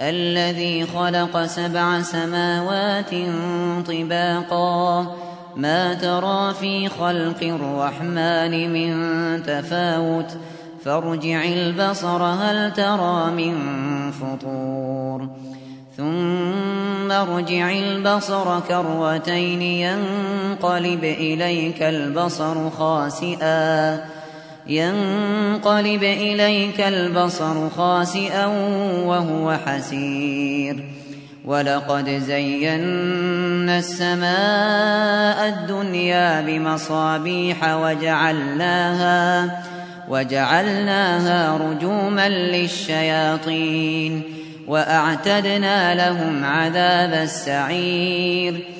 الذي خلق سبع سماوات طباقا. ما ترى في خلق الرحمن من تفاوت. فارجع البصر هل ترى من فطور. ثم ارجع البصر كروتين ينقلب إليك البصر خاسئا. ينقلب إليك البصر خاسئا وهو حسير. ولقد زينا السماء الدنيا بمصابيح وجعلناها وجعلناها رجوما للشياطين وأعتدنا لهم عذاب السعير.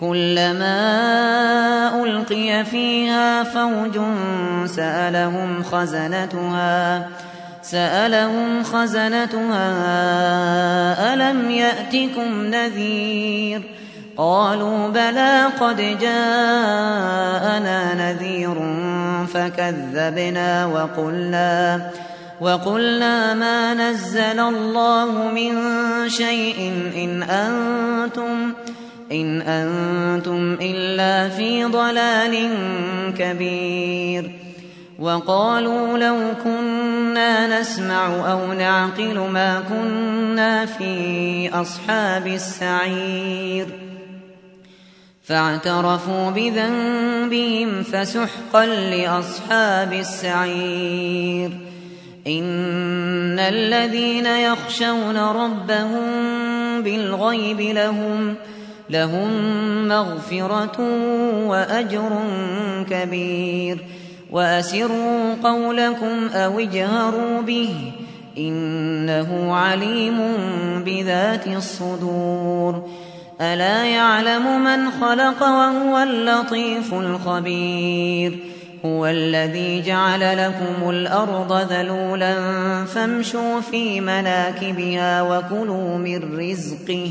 كلما ألقي فيها فوج سألهم خزنتها سألهم خزنتها ألم يأتكم نذير؟ قالوا بلى قد جاءنا نذير فكذبنا وقلنا وقلنا ما نزل الله من شيء إن أنتم إن أنتم إلا في ضلال كبير. وقالوا لو كنا نسمع أو نعقل ما كنا في أصحاب السعير. فاعترفوا بذنبهم فسحقا لأصحاب السعير. إن الذين يخشون ربهم بالغيب لهم لهم مغفرة وأجر كبير. وأسروا قولكم أو اجهروا به إنه عليم بذات الصدور. ألا يعلم من خلق وهو اللطيف الخبير. هو الذي جعل لكم الأرض ذلولا فامشوا في مناكبها وكلوا من رزقه.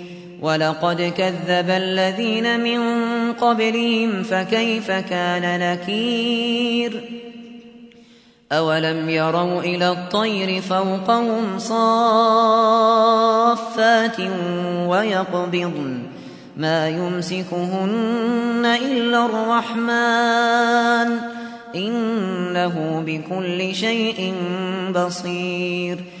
ولقد كذب الذين من قبلهم فكيف كان نكير؟ أولم يروا إلى الطير فوقهم صافات ويقبضن ما يمسكهن إلا الرحمن إنه بكل شيء بصير.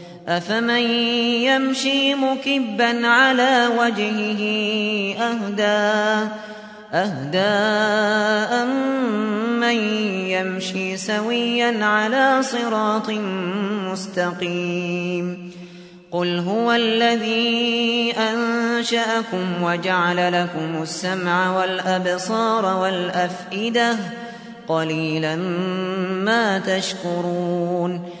أفمن يمشي مكبا على وجهه أهدى أهدى أمن يمشي سويا على صراط مستقيم. قل هو الذي أنشأكم وجعل لكم السمع والأبصار والأفئدة قليلا ما تشكرون.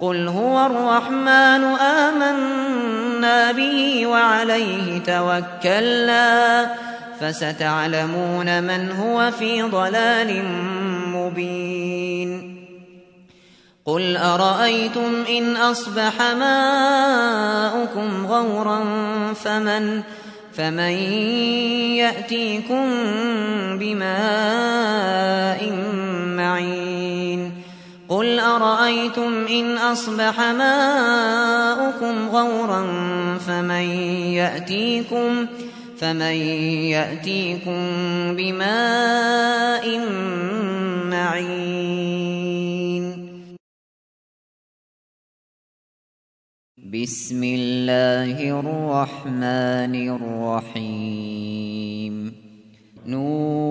قل هو الرحمن آمنا به وعليه توكلنا فستعلمون من هو في ضلال مبين قل أرأيتم إن أصبح ماؤكم غورا فمن فمن يأتيكم بماء معين قل أرأيتم إن أصبح ماؤكم غورا فمن يأتيكم فمن يأتيكم بماء معين بسم الله الرحمن الرحيم نون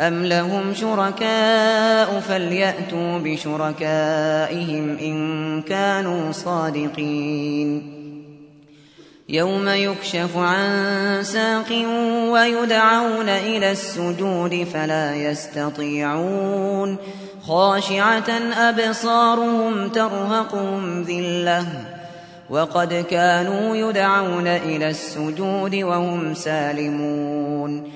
أم لهم شركاء فليأتوا بشركائهم إن كانوا صادقين يوم يكشف عن ساق ويدعون إلى السجود فلا يستطيعون خاشعة أبصارهم ترهقهم ذلة وقد كانوا يدعون إلى السجود وهم سالمون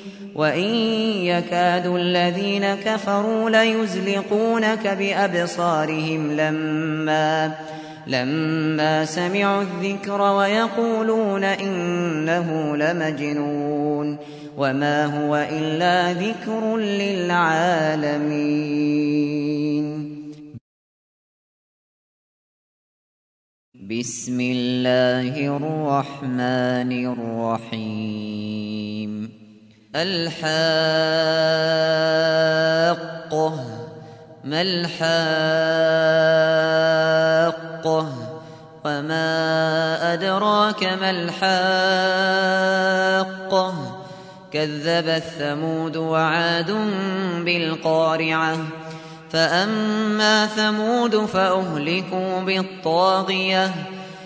وإن يكاد الذين كفروا ليزلقونك بأبصارهم لما لما سمعوا الذكر ويقولون إنه لمجنون وما هو إلا ذكر للعالمين. بسم الله الرحمن الرحيم. الحاقة. ما الحاقة؟ وما أدراك ما الحاقة؟ كذبت ثمود وعاد بالقارعة. فأما ثمود فأهلكوا بالطاغية.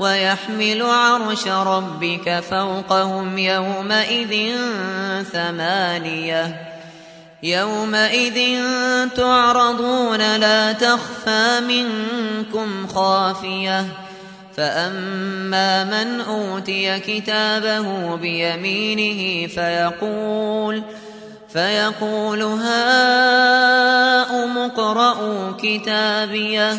ويحمل عرش ربك فوقهم يومئذ ثمانية. يومئذ تعرضون لا تخفى منكم خافية. فأما من أوتي كتابه بيمينه فيقول فيقول هاؤم اقرءوا كتابيه.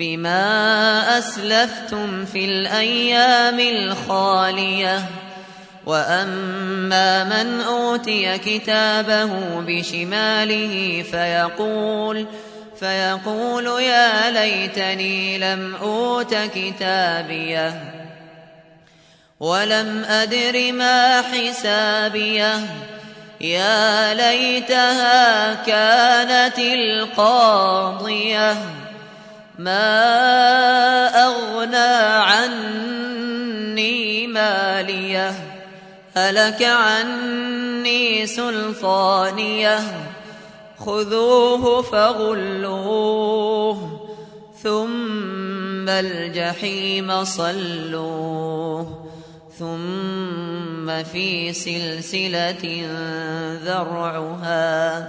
بما أسلفتم في الأيام الخالية. وأما من أوتي كتابه بشماله فيقول فيقول يا ليتني لم أوت كتابيه. ولم أدر ما حسابيه. يا ليتها كانت القاضية. ما أغنى عني مالية هلك عني سلطانية. خذوه فغلوه ثم الجحيم صلوه. ثم في سلسلة ذرعها.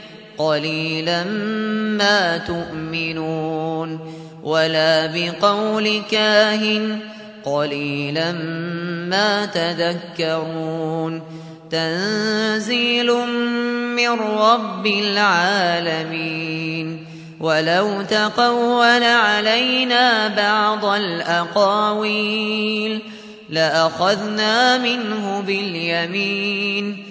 قليلا ما تؤمنون ولا بقول كاهن قليلا ما تذكرون تنزيل من رب العالمين ولو تقول علينا بعض الأقاويل لأخذنا منه باليمين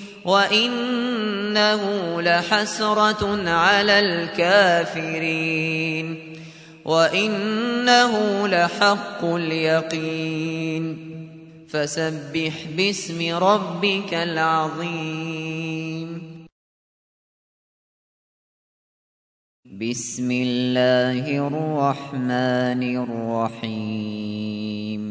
وإنه لحسرة على الكافرين. وإنه لحق اليقين. فسبح باسم ربك العظيم. بسم الله الرحمن الرحيم.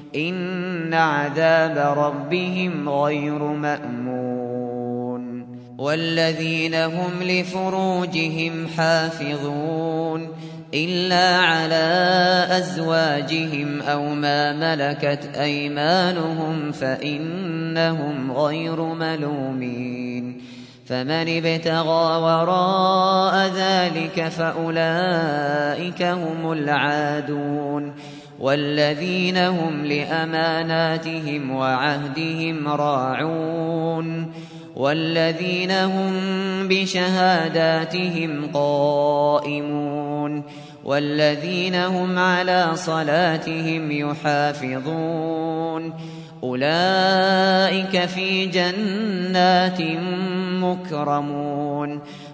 إن عذاب ربهم غير مأمون والذين هم لفروجهم حافظون إلا على أزواجهم أو ما ملكت أيمانهم فإنهم غير ملومين فمن ابتغى وراء ذلك فأولئك هم العادون والذين هم لأماناتهم وعهدهم راعون والذين هم بشهاداتهم قائمون والذين هم على صلاتهم يحافظون أولئك في جنات مكرمون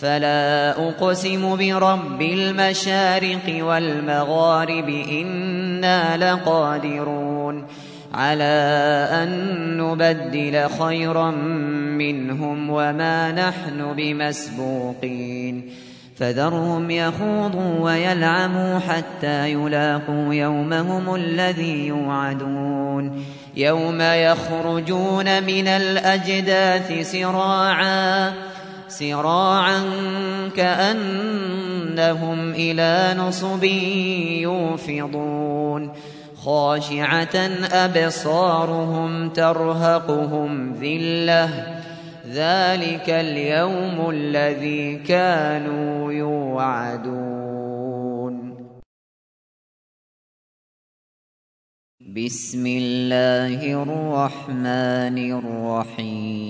فلا أقسم برب المشارق والمغارب إنا لقادرون على أن نبدل خيرا منهم وما نحن بمسبوقين فذرهم يخوضوا ويلعموا حتى يلاقوا يومهم الذي يوعدون يوم يخرجون من الأجداث سراعا سراعا كأنهم إلى نصب يوفضون. خاشعة أبصارهم ترهقهم ذلة. ذلك اليوم الذي كانوا يوعدون. بسم الله الرحمن الرحيم.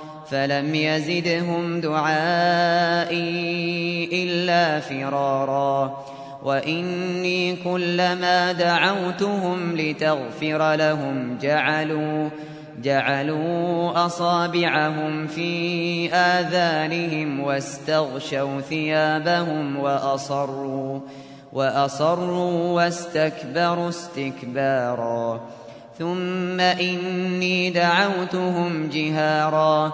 فلم يزدهم دعائي إلا فرارا وإني كلما دعوتهم لتغفر لهم جعلوا جعلوا أصابعهم في آذانهم واستغشوا ثيابهم وأصروا وأصروا واستكبروا استكبارا ثم إني دعوتهم جهارا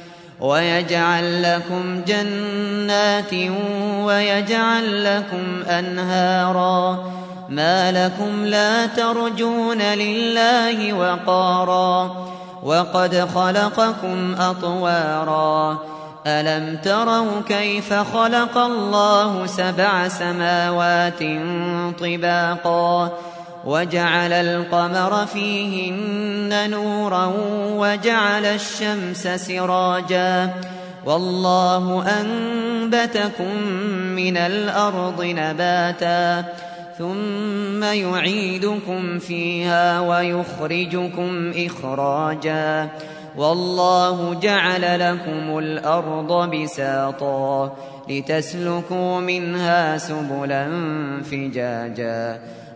ويجعل لكم جنات ويجعل لكم أنهارا ما لكم لا ترجون لله وقارا وقد خلقكم أطوارا ألم تروا كيف خلق الله سبع سماوات طباقا وجعل القمر فيهن نورا وجعل الشمس سراجا والله أنبتكم من الأرض نباتا ثم يعيدكم فيها ويخرجكم إخراجا والله جعل لكم الأرض بساطا لتسلكوا منها سبلا فجاجا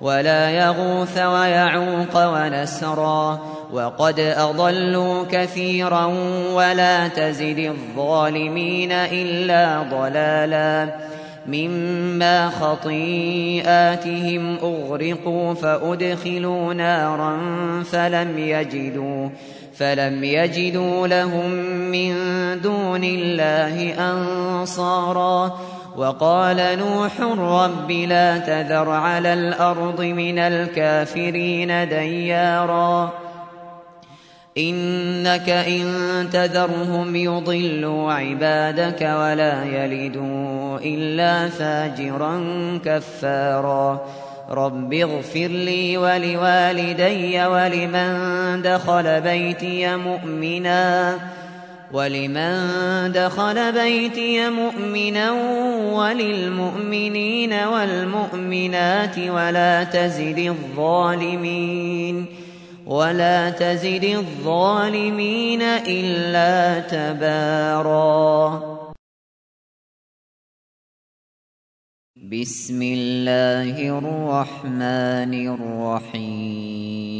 ولا يغوث ويعوق ونسرا وقد أضلوا كثيرا ولا تزد الظالمين إلا ضلالا مما خطيئاتهم أغرقوا فأدخلوا نارا فلم يجدوا فلم يجدوا لهم من دون الله أنصارا وقال نوح رب لا تذر على الأرض من الكافرين ديارا. إنك إن تذرهم يضلوا عبادك ولا يلدوا إلا فاجرا كفارا. رب اغفر لي ولوالدي ولمن دخل بيتي مؤمنا. ولمن دخل بيتي مؤمنا وللمؤمنين والمؤمنات ولا تزد الظالمين ولا تزد الظالمين إلا تبارا. بسم الله الرحمن الرحيم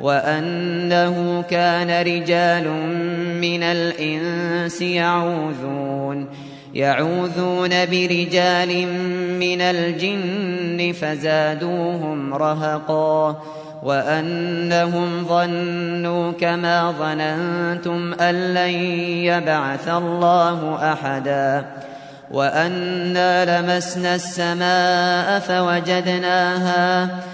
وأنه كان رجال من الإنس يعوذون يعوذون برجال من الجن فزادوهم رهقا وأنهم ظنوا كما ظننتم أن لن يبعث الله أحدا وأنا لمسنا السماء فوجدناها فوجدناها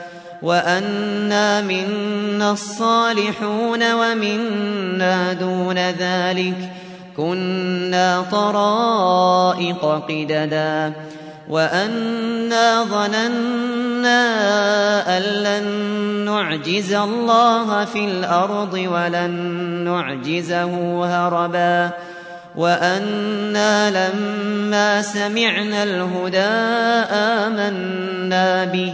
وأنا منا الصالحون ومنا دون ذلك كنا طرائق قددا وأنا ظننا أن لن نعجز الله في الأرض ولن نعجزه هربا وأنا لما سمعنا الهدى آمنا به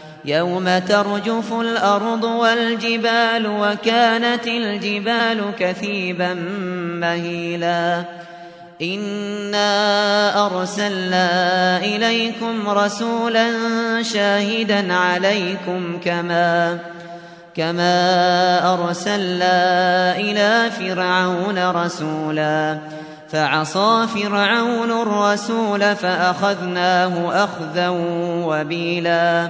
يوم ترجف الأرض والجبال وكانت الجبال كثيبا مهيلا. إنا أرسلنا إليكم رسولا شاهدا عليكم كما كما أرسلنا إلى فرعون رسولا. فعصى فرعون الرسول فأخذناه أخذا وبيلا.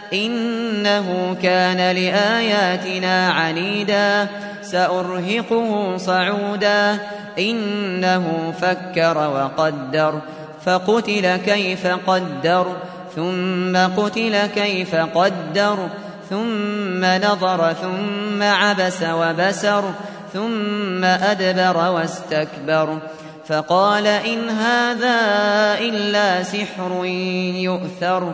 إنه كان لآياتنا عنيدا سأرهقه صعودا. إنه فكر وقدر فقتل كيف قدر ثم قتل كيف قدر ثم نظر ثم عبس وبسر ثم أدبر واستكبر. فقال إن هذا إلا سحر يؤثر.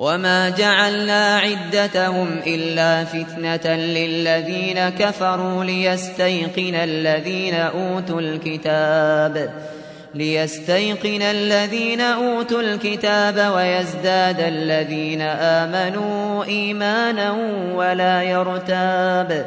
وما جعلنا عدتهم إلا فتنة للذين كفروا ليستيقن الذين أوتوا الكتاب ليستيقن الذين أوتوا الكتاب ويزداد الذين آمنوا إيمانا ولا يرتاب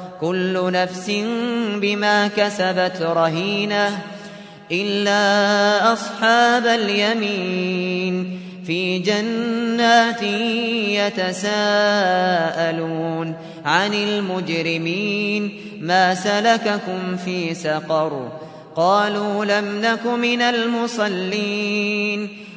كل نفس بما كسبت رهينة إلا أصحاب اليمين في جنات يتساءلون عن المجرمين ما سلككم في سقر قالوا لم نك من المصلين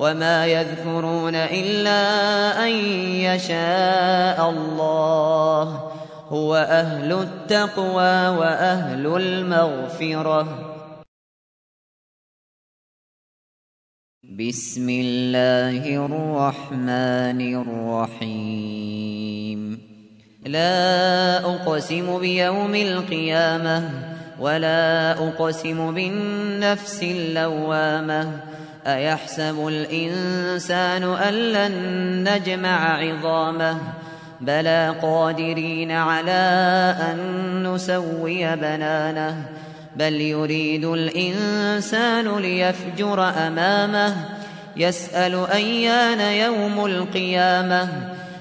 وما يذكرون إلا أن يشاء الله هو أهل التقوى وأهل المغفرة. بسم الله الرحمن الرحيم. لا أقسم بيوم القيامة ولا أقسم بالنفس اللوامة. أيحسب الإنسان أن لن نجمع عظامه؟ بلى قادرين على أن نسوي بنانه. بل يريد الإنسان ليفجر أمامه. يسأل أيان يوم القيامة.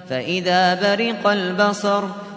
فإذا برق البصر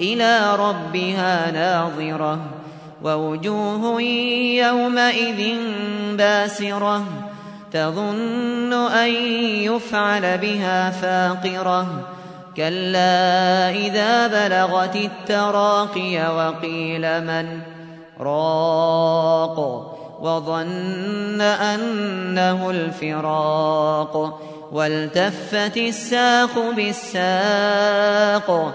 إلى ربها ناظرة ووجوه يومئذ باسرة تظن أن يفعل بها فاقرة كلا إذا بلغت التراقي وقيل من راق وظن أنه الفراق والتفت الساق بالساق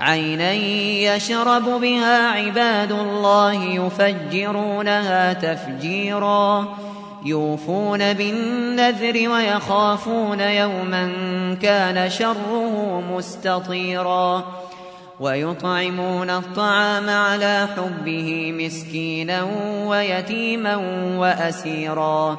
عينا يشرب بها عباد الله يفجرونها تفجيرا يوفون بالنذر ويخافون يوما كان شره مستطيرا ويطعمون الطعام على حبه مسكينا ويتيما وأسيرا.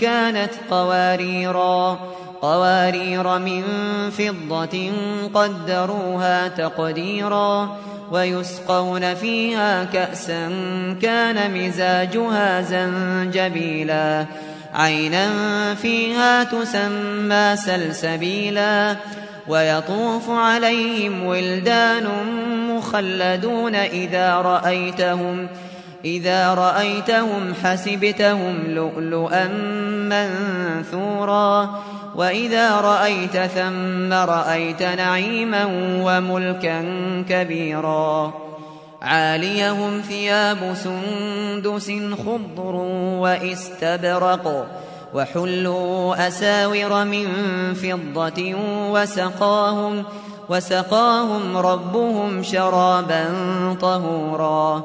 كانت قواريرا قوارير من فضة قدروها تقديرا ويسقون فيها كأسا كان مزاجها زنجبيلا. عينا فيها تسمى سلسبيلا ويطوف عليهم ولدان مخلدون إذا رأيتهم. إذا رأيتهم حسبتهم لؤلؤا منثورا. وإذا رأيت ثم رأيت نعيما وملكا كبيرا. عاليهم ثياب سندس خضر وإستبرق. وحلوا أساور من فضة وسقاهم وسقاهم ربهم شرابا طهورا.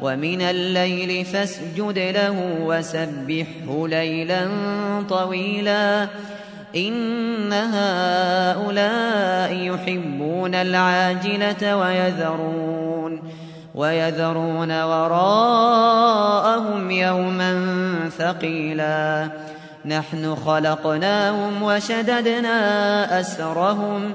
ومن الليل فاسجد له وسبحه ليلا طويلا. إن هؤلاء يحبون العاجلة ويذرون ويذرون وراءهم يوما ثقيلا. نحن خلقناهم وشددنا أسرهم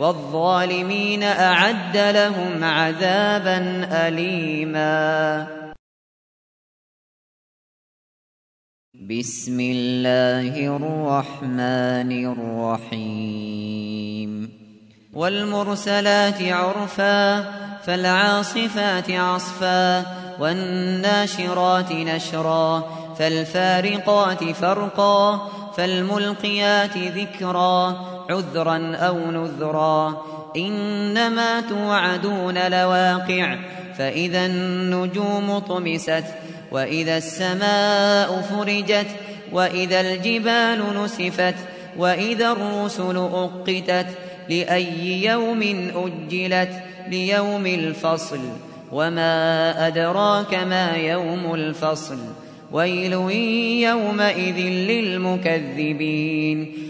والظالمين أعد لهم عذابا أليما. بسم الله الرحمن الرحيم. والمرسلات عرفا فالعاصفات عصفا والناشرات نشرا فالفارقات فرقا فالملقيات ذكرا عذرا أو نذرا. إنما توعدون لواقع. فإذا النجوم طمست وإذا السماء فرجت وإذا الجبال نسفت وإذا الرسل أقتت. لأي يوم أجلت؟ ليوم الفصل. وما أدراك ما يوم الفصل؟ ويل يومئذ للمكذبين.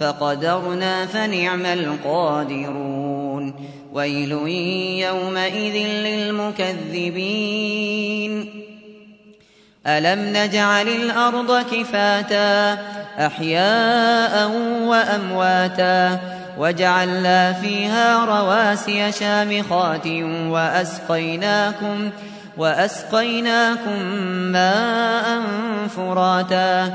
فقدرنا فنعم القادرون. ويل يومئذ للمكذبين. ألم نجعل الأرض كفاتا أحياء وأمواتا وجعلنا فيها رواسي شامخات وأسقيناكم وأسقيناكم ماء فراتا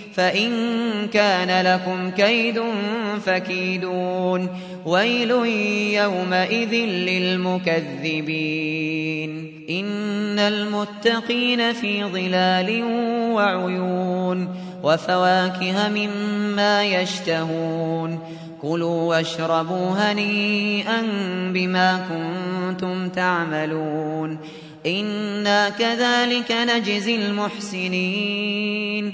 فإن كان لكم كيد فكيدون ويل يومئذ للمكذبين إن المتقين في ظلال وعيون وفواكه مما يشتهون كلوا واشربوا هنيئا بما كنتم تعملون إنا كذلك نجزي المحسنين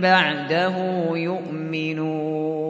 بعده يؤمنون.